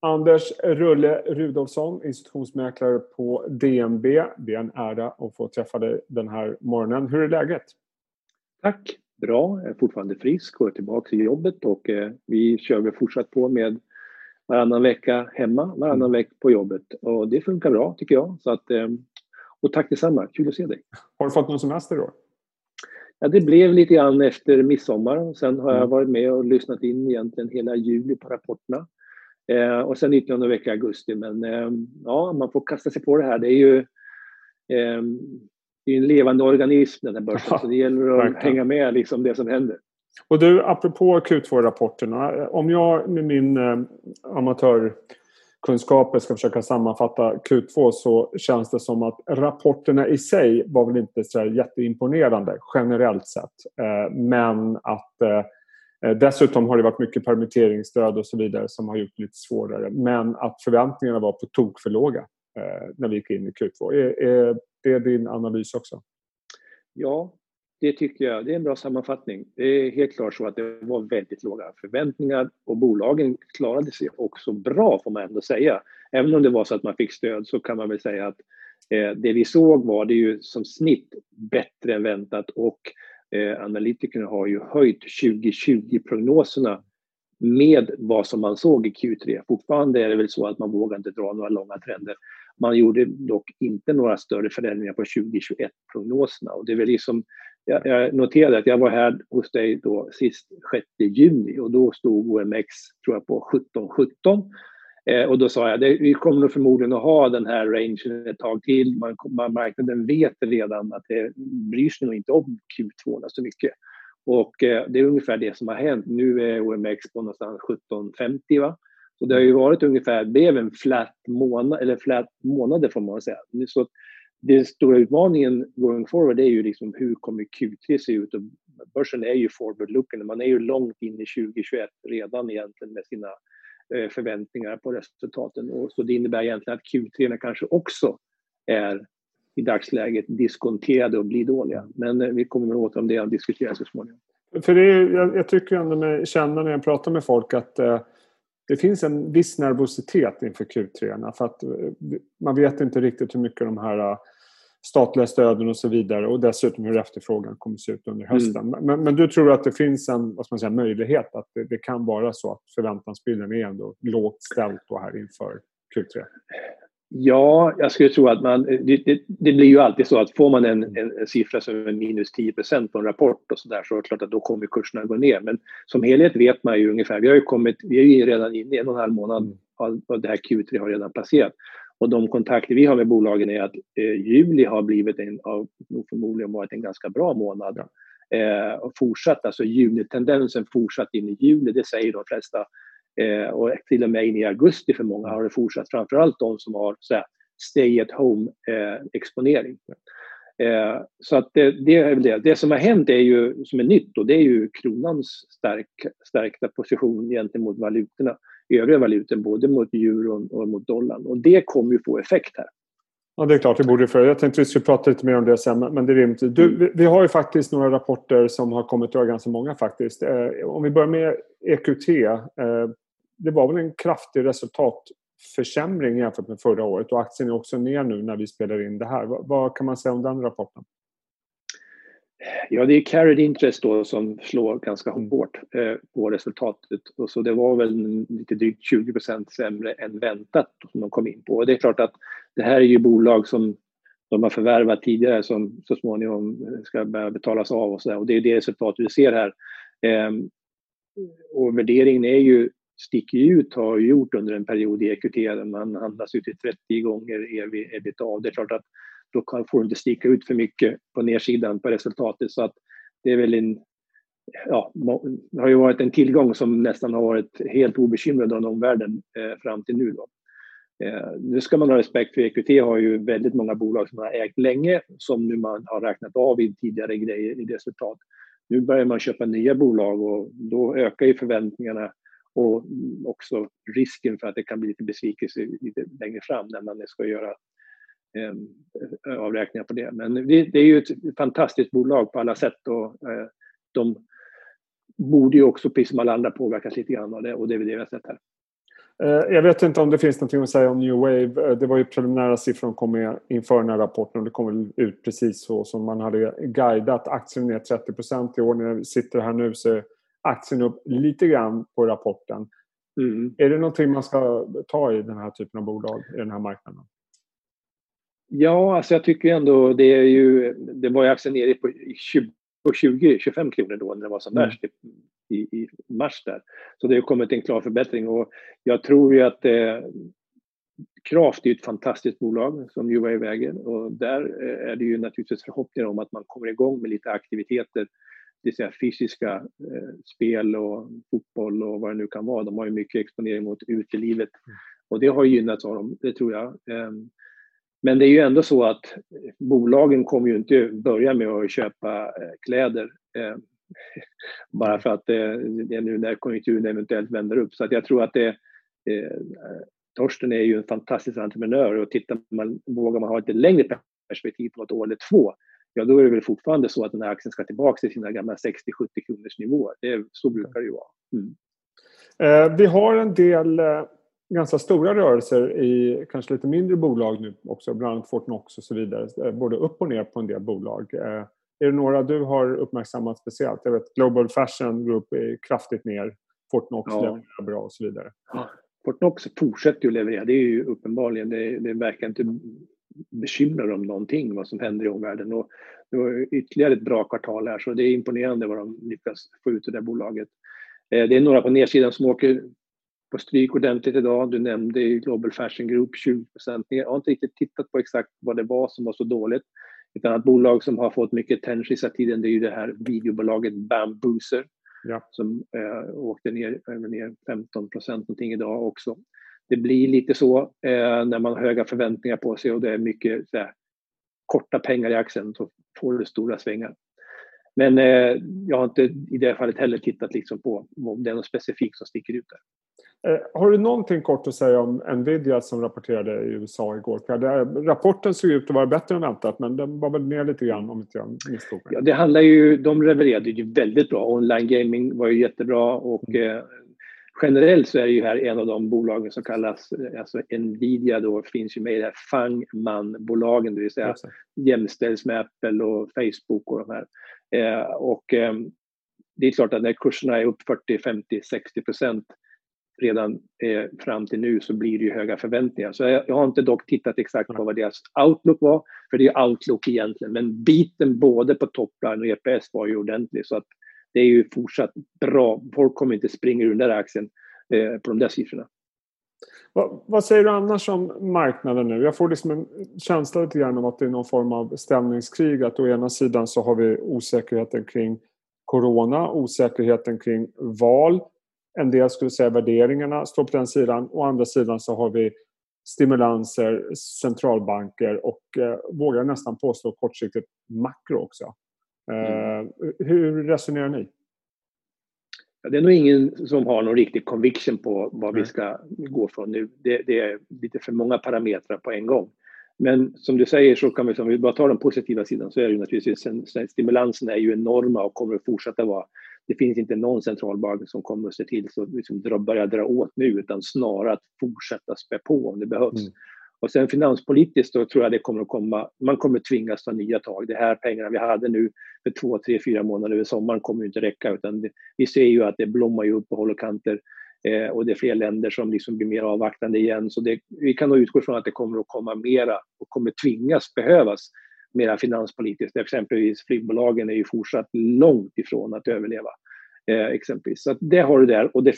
Anders Rulle Rudolfsson, institutionsmäklare på DNB. Det är en ära att få träffa dig den här morgonen. Hur är läget? Tack! Bra, jag är fortfarande frisk och är tillbaka till jobbet och eh, vi kör väl fortsatt på med varannan vecka hemma, varannan mm. vecka på jobbet och det funkar bra tycker jag. Så att, eh, och tack detsamma, kul att se dig. Har du fått någon semester då? Ja, det blev lite grann efter midsommar. Sen har jag mm. varit med och lyssnat in egentligen hela juli på rapporterna. Eh, och sen ytterligare några veckor i augusti. Men eh, ja, man får kasta sig på det här. Det är ju eh, det är en levande organism den här börsen. Ja, så det gäller att verkligen. hänga med liksom det som händer. Och du, apropå Q2-rapporterna. Om jag med min eh, amatörkunskaper ska försöka sammanfatta Q2 så känns det som att rapporterna i sig var väl inte så jätteimponerande generellt sett. Eh, men att eh, Eh, dessutom har det varit mycket permitteringsstöd och så vidare som har gjort det lite svårare. Men att förväntningarna var på tok för låga eh, när vi gick in i Q2. Är, det din analys också? Ja, det tycker jag. Det är en bra sammanfattning. Det är helt klart så att det var väldigt låga förväntningar och bolagen klarade sig också bra får man ändå säga. Även om det var så att man fick stöd så kan man väl säga att eh, det vi såg var det ju som snitt bättre än väntat och Eh, analytikerna har ju höjt 2020-prognoserna med vad som man såg i Q3. Fortfarande är det väl så att man vågar inte dra några långa trender. Man gjorde dock inte några större förändringar på 2021-prognoserna. Och det är väl liksom, jag, jag noterade att jag var här hos dig då sist 6 juni och då stod OMX tror jag på 1717 Eh, och då sa jag, det, vi kommer nog förmodligen att ha den här rangen ett tag till. Man, man, marknaden vet redan att det bryr sig nog inte om Q2 så mycket. Och eh, det är ungefär det som har hänt. Nu är OMX på någonstans 1750 va? Så det har ju varit ungefär, Det blev en flat månad, eller flat månader får man säga. Så den stora utmaningen going forward är ju liksom hur kommer Q3 se ut? Och börsen är ju forward-looking, man är ju långt in i 2021 redan egentligen med sina Eh, förväntningar på resultaten. Och så det innebär egentligen att Q3 kanske också är i dagsläget diskonterade och blir dåliga. Men eh, vi kommer att åter om det och diskutera så småningom. För det är, jag, jag tycker ändå med känna när jag pratar med folk att eh, det finns en viss nervositet inför Q3. För att eh, man vet inte riktigt hur mycket de här statliga stöden och så vidare och dessutom hur efterfrågan kommer att se ut under hösten. Mm. Men, men, du tror att det finns en vad man säga, möjlighet att det, det kan vara så att förväntansbilden är ändå lågt ställt då här inför Q3? Ja, jag skulle tro att man... Det, det, det, blir ju alltid så att får man en, en, siffra som är minus 10% på en rapport och så där så är det klart att då kommer kurserna gå ner. Men som helhet vet man ju ungefär. Vi har ju kommit... Vi är ju redan inne i en och en halv månad och det här Q3 har redan passerat. Och de kontakter vi har med bolagen är att eh, juli har blivit en, av, förmodligen varit en ganska bra månad. Eh, och fortsatt, alltså juni-tendensen fortsatt in i juli, det säger de flesta. Eh, och till och med in i augusti för många har det fortsatt, framförallt de som har så här, stay at home eh. Eh, så att det, det, är det. Det som har hänt är ju, som är nytt och det är ju kronans stark, stärkta position gentemot valutorna övriga valutor, både mot euron och mot dollarn. Och det kommer ju få effekt här. Ja, det är klart det borde för. Jag tänkte vi skulle prata lite mer om det sen, men det är rimligt. Du, mm. vi, har ju faktiskt några rapporter som har kommit, och ganska många faktiskt. Eh, om vi börjar med EQT. Eh, det var väl en kraftig resultatförsämring jämfört med förra året och aktien är också ner nu när vi spelar in det här. vad kan man säga om den rapporten? Ja, det är carried interest då som slår ganska mm. hårt eh, på resultatet. Och så det var väl lite drygt 20% sämre än väntat som de kom in på. Och det är klart att det här är ju bolag som de har förvärvat tidigare som så småningom ska börja betalas av och så där. Och det är det resultatet vi ser här. Eh, och värderingen är ju, sticker ut, har gjort under en period i EQT man handlas ut till 30 gånger ebitda. Det är klart att då kan, får du inte sticka ut för mycket på nedsidan på resultatet. Så att det är väl en, ja, det har ju varit en tillgång som nästan har varit helt obekymrad av omvärlden eh, fram till nu. Då. Eh, nu ska man ha respekt för EQT har ju väldigt många bolag som man har ägt länge som nu man har räknat av i tidigare grejer i resultat. Nu börjar man köpa nya bolag och då ökar ju förväntningarna och också risken för att det kan bli lite besvikelse lite längre fram när man ska göra eh, avräkningar på det. Men det, det, är ju ett fantastiskt bolag på alla sätt och eh, de borde ju också, precis som alla andra, påverkas lite grann av det och det är väl det vi har sett här. Eh, jag vet inte om det finns något att säga om New Wave. Det var ju preliminära siffror som kom inför den här rapporten och det kom ut precis så som man hade guidat. Aktien ner 30% i år. När vi sitter här nu så är aktien upp lite grann på rapporten. Mm. Är det någonting man ska ta i den här typen av bolag i den här marknaden? Ja, alltså jag tycker ändå det är ju, det var ju aktien nere på 20-25 kronor då när det var som mm. värst i, i, mars där. Så det har kommit en klar förbättring och jag tror ju att eh, Kraft är ett fantastiskt bolag som Juva äger och där är det ju naturligtvis förhoppningar om att man kommer igång med lite aktiviteter, det vill säga fysiska eh, spel och fotboll och vad det nu kan vara. De har ju mycket exponering mot utelivet mm. och det har gynnats av dem, det tror jag. Eh, men det är ju ändå så att eh, bolagen kommer ju inte börja med att köpa eh, kläder eh, bara för att det är nu när konjunkturen eventuellt vänder upp. Så att jag tror att det, Torsten är ju en fantastisk entreprenör och tittar man, vågar man ha ett längre perspektiv på ett år eller två, ja då är det väl fortfarande så att den här aktien ska tillbaka till sina gamla 60-70 kronors nivåer. Det, så brukar det ju vara. Mm. Eh, vi har en del ganska stora rörelser i kanske lite mindre bolag nu också, bland annat Fortnox och så vidare. Eh, både upp och ner på en del bolag. Eh, är det några du har uppmärksammat speciellt? Jag vet Global Fashion Group är kraftigt ner. Fortnox ja. levererar bra och så vidare. Ja. Fortnox fortsätter ju leverera. Det är ju uppenbarligen, det, det verkar inte bekymra dem någonting vad som händer i omvärlden. Och det var ytterligare ett bra kvartal här så det är imponerande vad de lyckas få ut ur det bolaget. Eh, det är några på nedsidan som åker på stryk ordentligt idag. Du nämnde ju Global Fashion Group 20 ner. Jag har inte riktigt tittat på exakt vad det var som var så dåligt. Ett annat bolag som har fått mycket attention sista tiden det är ju det här videobolaget Bambooser ja. som äh, åkte ner, äh, ner 15 procent någonting idag också. Det blir lite så äh, när man har höga förväntningar på sig och det är mycket så korta pengar i aktien så får du stora svängar. Men eh, jag har inte i det fallet heller tittat liksom på om det är något specifikt som sticker ut där. Eh, har du någonting kort att säga om Nvidia som rapporterade i USA igår? Rapporten såg ut att vara bättre än väntat men den var väl ner lite grann om inte jag misstog mig. Ja, det handlar ju, de levererade ju väldigt bra. Online gaming var ju jättebra och mm. eh, generellt så är det ju här en av de bolagen som kallas, alltså Nvidia då finns ju med i det här FANGMAN-bolagen, det vill säga jämställs med Apple och Facebook och de här. Eh, och eh, det är klart att när kurserna är upp 40, 50, 60 procent redan eh, fram till nu så blir det ju höga förväntningar. Så jag, jag, har inte dock tittat exakt på vad deras outlook var, för det är outlook egentligen, men biten både på topline och EPS var ju ordentlig så att det är ju fortsatt bra. Folk kommer inte springa ur den där aktien eh, på de där siffrorna. Vad, vad, säger du annars om marknaden nu? Jag får liksom en känsla lite grann om att det är någon form av ställningskrig. Att å ena sidan så har vi osäkerheten kring Corona, osäkerheten kring val en del skulle säga värderingarna står på den sidan. Å andra sidan så har vi stimulanser, centralbanker och eh, vågar nästan påstå kortsiktigt makro också. Eh, mm. Hur resonerar ni? Det är nog ingen som har någon riktig conviction på vad vi ska gå från nu. Det, det, är lite för många parametrar på en gång. Men som du säger så kan vi, om vi bara tar den positiva sidan så är det naturligtvis stimulansen är ju enorma och kommer att fortsätta vara det finns inte någon centralbank som kommer att se till så liksom börja dra åt nu utan snarare att fortsätta spä på om det behövs. Mm. Och sen finanspolitiskt då tror jag det kommer att komma, man kommer tvingas ta nya tag. Det här pengarna vi hade nu för två, tre, fyra månader över sommaren kommer inte räcka utan det, vi ser ju att det blommar ju upp på håll och kanter eh, och det är fler länder som liksom blir mer avvaktande igen. Så det, vi kan nog utgå från att det kommer att komma mera och kommer tvingas behövas mera finanspolitiskt. Exempelvis flygbolagen är ju fortsatt långt ifrån att överleva. Eh, exempelvis. Så det har du där och det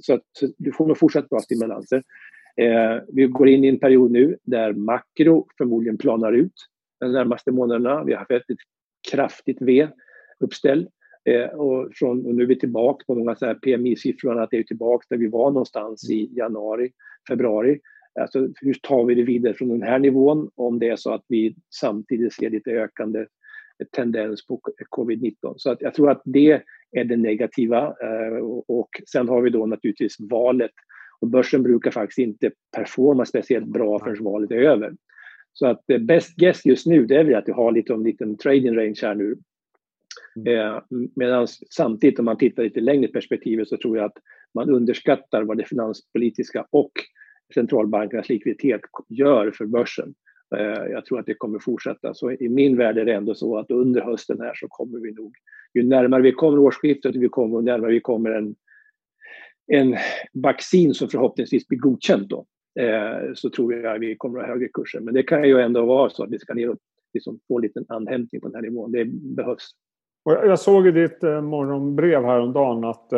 så att du får nog fortsatt bra stimulanser. Eh, vi går in i en period nu där makro förmodligen planar ut de närmaste månaderna. Vi har haft ett kraftigt V-uppställ eh, och, från, och nu är vi tillbaka på många PMI-siffror, att det är tillbaka där vi var någonstans i januari, februari. Alltså, hur tar vi det vidare från den här nivån om det är så att vi samtidigt ser lite ökande tendens på covid-19. Så att jag tror att det är det negativa. Eh, och sen har vi då naturligtvis valet. Och börsen brukar faktiskt inte performa speciellt bra förrän valet är över. Så att eh, best guess just nu det är väl att vi har lite en liten trading range här nu. Mm. Eh, Medan samtidigt om man tittar lite längre perspektivet så tror jag att man underskattar vad det finanspolitiska och centralbankernas likviditet gör för börsen. Eh, jag tror att det kommer fortsätta. Så i min värld är det ändå så att under hösten här så kommer vi nog, ju närmare vi kommer årsskiftet, vi kommer, närmare vi kommer en, en vaccin som förhoppningsvis blir godkänt då, eh, så tror jag att vi kommer att ha högre kurser. Men det kan ju ändå vara så att vi ska ner och liksom få en liten anhämtning på den här nivån. Det behövs. Jag såg i ditt eh, morgonbrev häromdagen att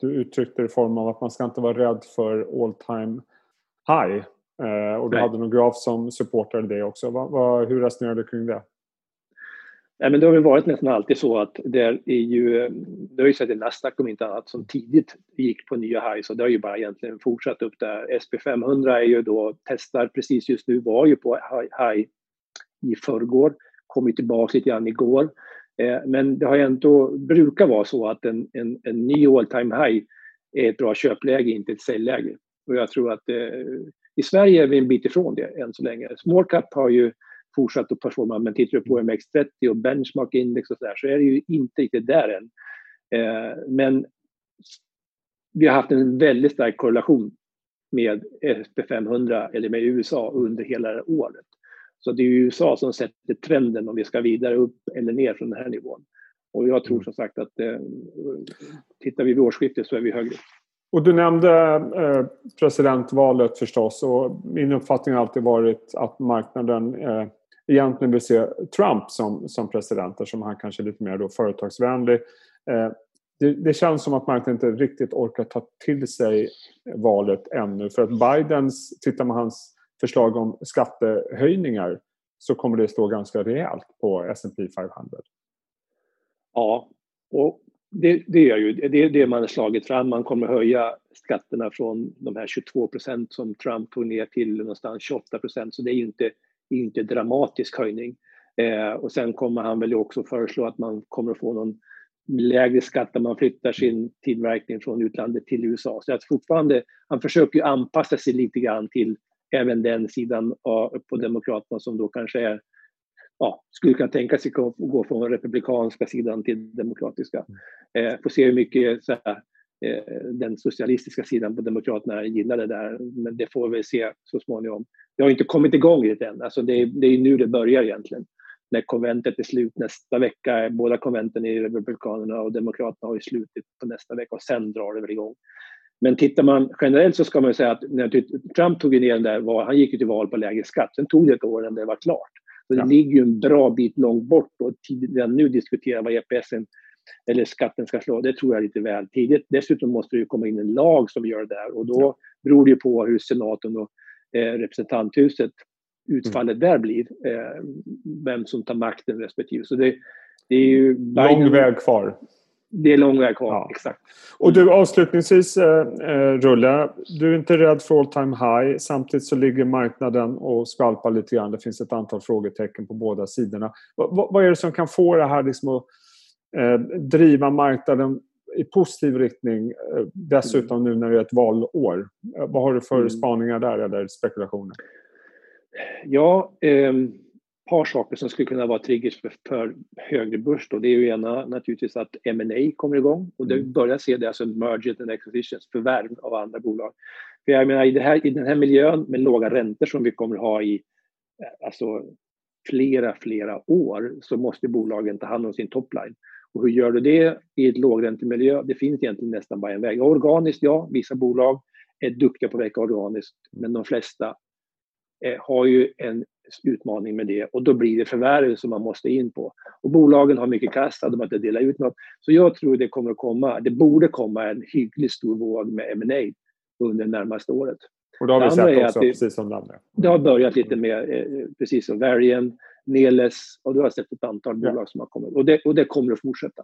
du uttryckte det i form av att man ska inte vara rädd för all time high. Eh, och du Nej. hade någon graf som supportade det också. Va, va, hur resonerade du kring det? Nej, men det har väl varit nästan alltid så att det är ju, det har ju sett i Nasdaq om inte annat som tidigt gick på nya highs och det har ju bara egentligen fortsatt upp där. SP500 är ju då, testar precis just nu, var ju på high i förrgår, kom ju tillbaka lite grann igår. Eh, men det har ju ändå, brukar vara så att en, en, en ny all time high är ett bra köpläge, inte ett säljläge. Och jag tror att eh, i Sverige är vi en bit ifrån det än så länge. Small cap har ju fortsatt att performa, men tittar du på MX30 och benchmark index och så där så är det ju inte riktigt där än. Eh, men vi har haft en väldigt stark korrelation med SP500 eller med USA under hela året. Så det är USA som sätter trenden om vi ska vidare upp eller ner från den här nivån. Och jag tror mm. som sagt att eh, tittar vi vid årsskiftet så är vi högre. Och du nämnde eh, presidentvalet förstås och min uppfattning har alltid varit att marknaden eh, egentligen vill se Trump som, som president eftersom han kanske är lite mer då företagsvänlig. Eh, det, det, känns som att marknaden inte riktigt orkar ta till sig valet ännu för att Bidens, tittar man hans förslag om skattehöjningar så kommer det stå ganska rejält på S&P 500. Ja, och det, det är ju det, är det man har slagit fram. Man kommer höja skatterna från de här 22 procent som Trump tog ner till någonstans 28 procent. Så det är ju inte, är inte dramatisk höjning. Eh, och sen kommer han väl också föreslå att man kommer att få någon lägre skatt när man flyttar sin tillverkning från utlandet till USA. Så att fortfarande, han försöker anpassa sig lite grann till även den sidan på Demokraterna som då kanske är ja, skulle kunna tänka sig att gå från republikanska sidan till demokratiska. Mm. Eh, får se hur mycket så här, eh, den socialistiska sidan på Demokraterna gillar det där, men det får vi se så småningom. Det har inte kommit igång riktigt än, alltså det, är, det är nu det börjar egentligen. När konventet är slut nästa vecka, båda konventen i Republikanerna och Demokraterna har ju slutit på nästa vecka och sen drar det väl igång. Men tittar man generellt så ska man säga att när Trump tog ner den där, han gick ju till val på lägre skatt, sen tog det ett år innan det var klart. Så det ligger ju en bra bit långt bort och redan nu diskutera vad EPSen eller skatten ska slå, det tror jag är lite väl tidigt. Dessutom måste det ju komma in en lag som gör det där och då beror det ju på hur senaten och eh, representanthuset utfallet mm. där blir. Eh, vem som tar makten respektive. Så det, det är ju Biden, Lång väg kvar det är lång väg kvar, ja. exakt. Och du avslutningsvis eh, eh, Rulle, du är inte rädd för all time high. Samtidigt så ligger marknaden och skvalpar lite grann. Det finns ett antal frågetecken på båda sidorna. V vad är det som kan få det här liksom att eh, driva marknaden i positiv riktning eh, dessutom nu när det är ett valår? Eh, vad har du för mm. spaningar där eller spekulationer? Ja, ehm par saker som skulle kunna vara triggers för, för högre börs. Då. Det är ju ena naturligtvis att M&A kommer igång och det mm. börjar se det, alltså merger and acquisitions, förvärv av andra bolag. För jag menar, i, här, i den här miljön med låga räntor som vi kommer ha i eh, alltså, flera, flera år så måste bolagen ta hand om sin topline. Och hur gör du det i ett lågräntemiljö? Det finns egentligen nästan bara en väg. Organiskt, ja, vissa bolag är duktiga på att väcka organiskt, men de flesta eh, har ju en utmaning med det och då blir det förvärv som man måste in på. Och bolagen har mycket kassa, de har inte delat ut något. Så jag tror det kommer att komma, det borde komma en hyggligt stor våg med M&A under det närmaste året. Och det har vi sett också, det, precis som det andra. Det har börjat lite med, eh, precis som Varian, Neles och du har sett ett antal bolag ja. som har kommit. Och det, och det kommer att fortsätta.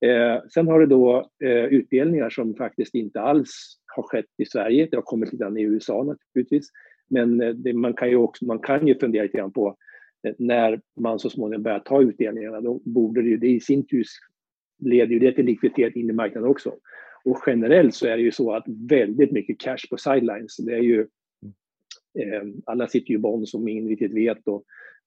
Eh, sen har det då eh, utdelningar som faktiskt inte alls har skett i Sverige. Det har kommit lite grann i USA naturligtvis. Men eh, det, man, kan ju också, man kan ju fundera lite grann på eh, när man så småningom börjar ta utdelningarna, då borde det ju, det i sin tur leder ju det till likviditet in i marknaden också. Och generellt så är det ju så att väldigt mycket cash på sidelines, det är ju eh, alla sitter ju i bond som ingen riktigt vet och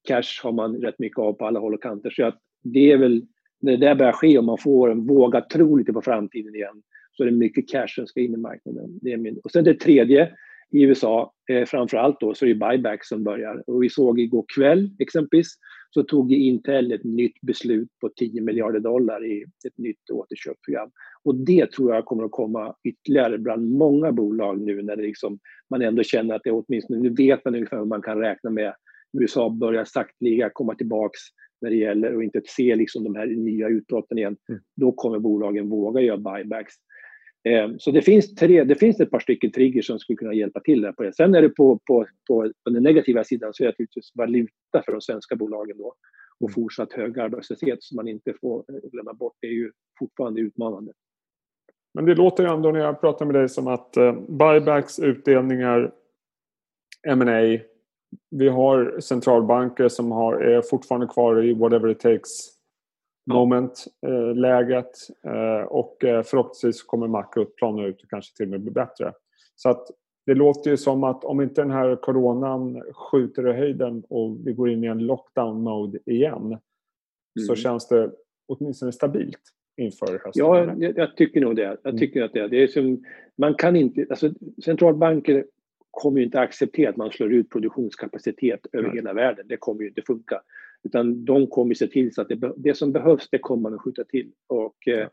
cash har man rätt mycket av på alla håll och kanter. Så att det är väl när det där börjar ske och man får en våga tro lite på framtiden igen, så är det mycket cash som ska in i marknaden. Det är min. Och sen det tredje, i USA, eh, framför allt då, så är det buyback som börjar. Och vi såg igår kväll exempelvis, så tog Intel ett nytt beslut på 10 miljarder dollar i ett nytt återköpsprogram. Och det tror jag kommer att komma ytterligare bland många bolag nu när det liksom, man ändå känner att det åtminstone, nu vet man ungefär vad man kan räkna med. USA börjar sakteliga komma tillbaks när det gäller och inte se liksom de här nya utbrotten igen. Mm. Då kommer bolagen våga göra buybacks. Eh, så det finns, tre, det finns ett par stycken triggers som skulle kunna hjälpa till där på det. Sen är det på, på, på, på den negativa sidan så är det naturligtvis valuta för de svenska bolagen då och mm. fortsatt hög arbetslöshet som man inte får eh, glömma bort. Det är ju fortfarande utmanande. Men det låter ju ändå när jag pratar med dig som att uh, buybacks, utdelningar, M&A. Vi har centralbanker som har, är fortfarande kvar i whatever it takes moment-läget eh, eh, och eh, förhoppningsvis kommer makro att plana ut och kanske till och med bli bättre. Så att det låter ju som att om inte den här coronan skjuter i höjden och vi går in i en lockdown-mode igen mm. så känns det åtminstone stabilt inför hösten. Ja, jag, jag tycker nog det. Jag mm. tycker mm. att det, det är som, man kan inte, alltså centralbanker kommer ju inte acceptera att man slår ut produktionskapacitet över Nej. hela världen. Det kommer ju inte funka. Utan de kommer se till så att det, det som behövs, det kommer man att skjuta till. Och, eh,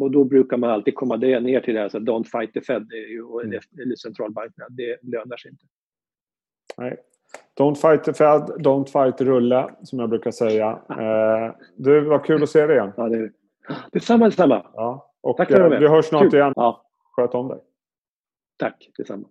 och då brukar man alltid komma ner till det här, så don't fight the Fed mm. eller centralbankerna. Det lönar sig inte. Nej. Don't fight the Fed, don't fight rulle, som jag brukar säga. Eh, du, var kul att se dig igen. Ja, det, detsamma, detsamma. Ja. Och, Tack för eh, Vi hörs snart kul. igen. Ja. Sköt om dig. Tack, detsamma.